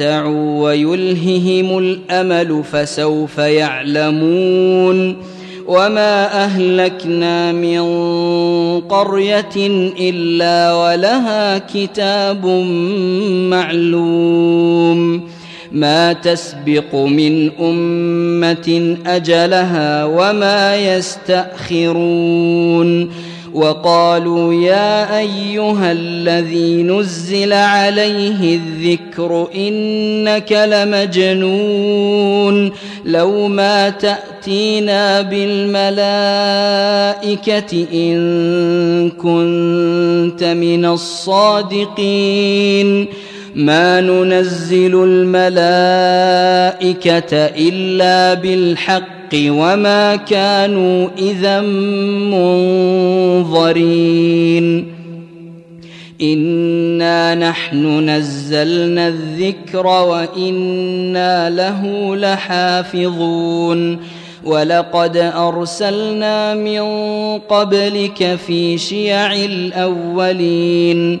يتمتعوا ويلههم الأمل فسوف يعلمون وما أهلكنا من قرية إلا ولها كتاب معلوم ما تسبق من أمة أجلها وما يستأخرون وقالوا يا أيها الذي نزل عليه الذكر إنك لمجنون لو ما تأتينا بالملائكة إن كنت من الصادقين. ما ننزل الملائكة إلا بالحق وما كانوا إذا منظرين. إنا نحن نزلنا الذكر وإنا له لحافظون. ولقد أرسلنا من قبلك في شيع الأولين.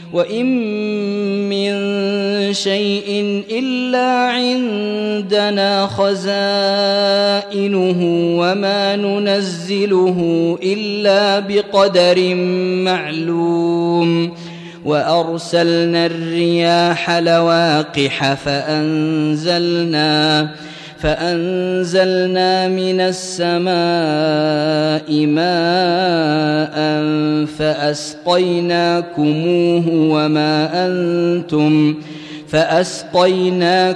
وان من شيء الا عندنا خزائنه وما ننزله الا بقدر معلوم وارسلنا الرياح لواقح فانزلنا فأنزلنا من السماء ماء فأسقيناكموه وما أنتم فأسقيناكموه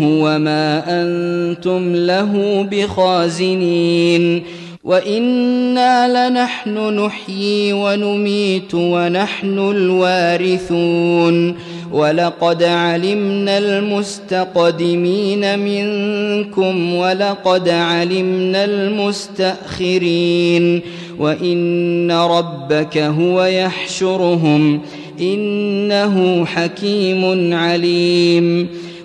وما أنتم له بخازنين وإنا لنحن نحيي ونميت ونحن الوارثون ولقد علمنا المستقدمين منكم ولقد علمنا المستأخرين وإن ربك هو يحشرهم إنه حكيم عليم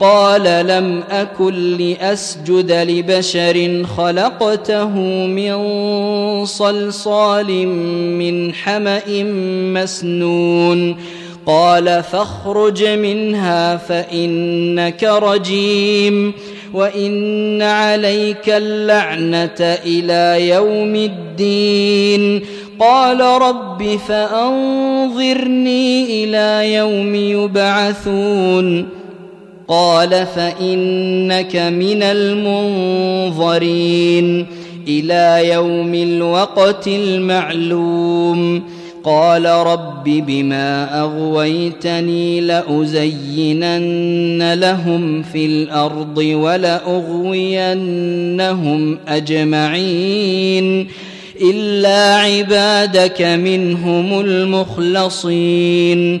قال لم أكن لأسجد لبشر خلقته من صلصال من حمأ مسنون. قال فاخرج منها فإنك رجيم. وإن عليك اللعنة إلى يوم الدين. قال رب فأنظرني إلى يوم يبعثون. قال فإنك من المنظرين إلى يوم الوقت المعلوم. قال رب بما أغويتني لأزينن لهم في الأرض ولأغوينهم أجمعين. إلا عبادك منهم المخلصين.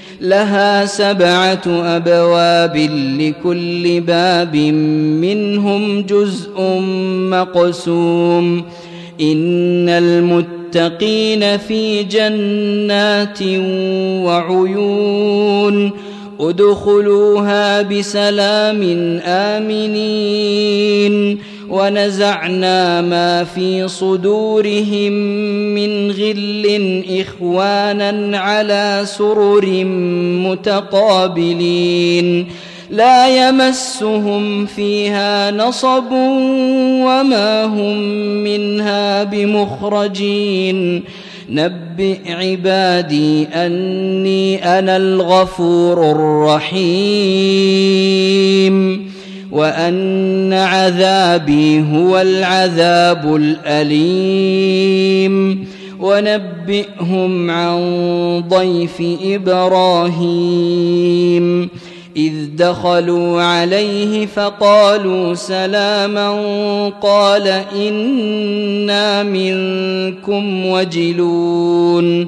لها سبعة أبواب لكل باب منهم جزء مقسوم. إن المتقين في جنات وعيون. ادخلوها بسلام آمنين. ونزعنا ما في صدورهم من غل إخوانا على سرر متقابلين. لا يمسهم فيها نصب وما هم منها بمخرجين. نبئ عبادي أني أنا الغفور الرحيم. وأن عذابي هو العذاب الأليم. ونبئهم عن ضيف إبراهيم. إذ دخلوا عليه فقالوا سلاما. قال إنا منكم وجلون.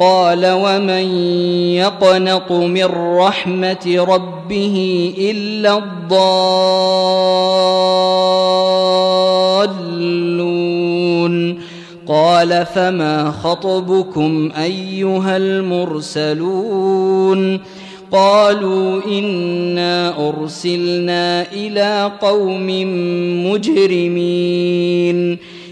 قال ومن يقنط من رحمة ربه إلا الضالون قال فما خطبكم أيها المرسلون قالوا إنا أرسلنا إلى قوم مجرمين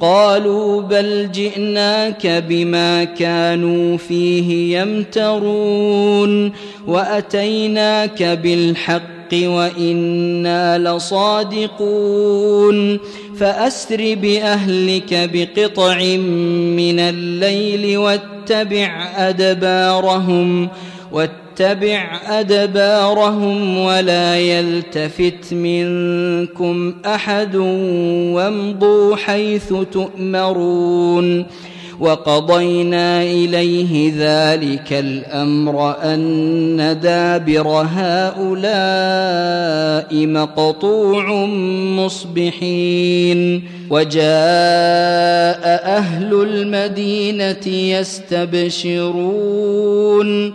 قالوا بل جئناك بما كانوا فيه يمترون وأتيناك بالحق وإنا لصادقون فأسر بأهلك بقطع من الليل واتبع أدبارهم واتبع أدبارهم ولا يلتفت منكم أحد وامضوا حيث تؤمرون وقضينا إليه ذلك الأمر أن دابر هؤلاء مقطوع مصبحين وجاء أهل المدينة يستبشرون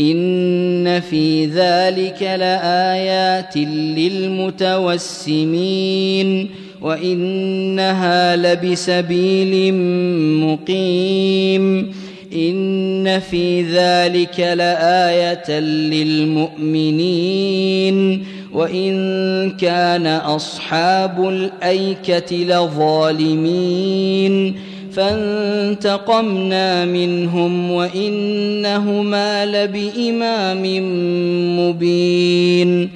ان في ذلك لايات للمتوسمين وانها لبسبيل مقيم ان في ذلك لايه للمؤمنين وان كان اصحاب الايكه لظالمين فانتقمنا منهم وإنهما لبإمام مبين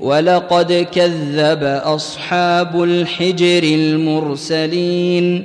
ولقد كذب أصحاب الحجر المرسلين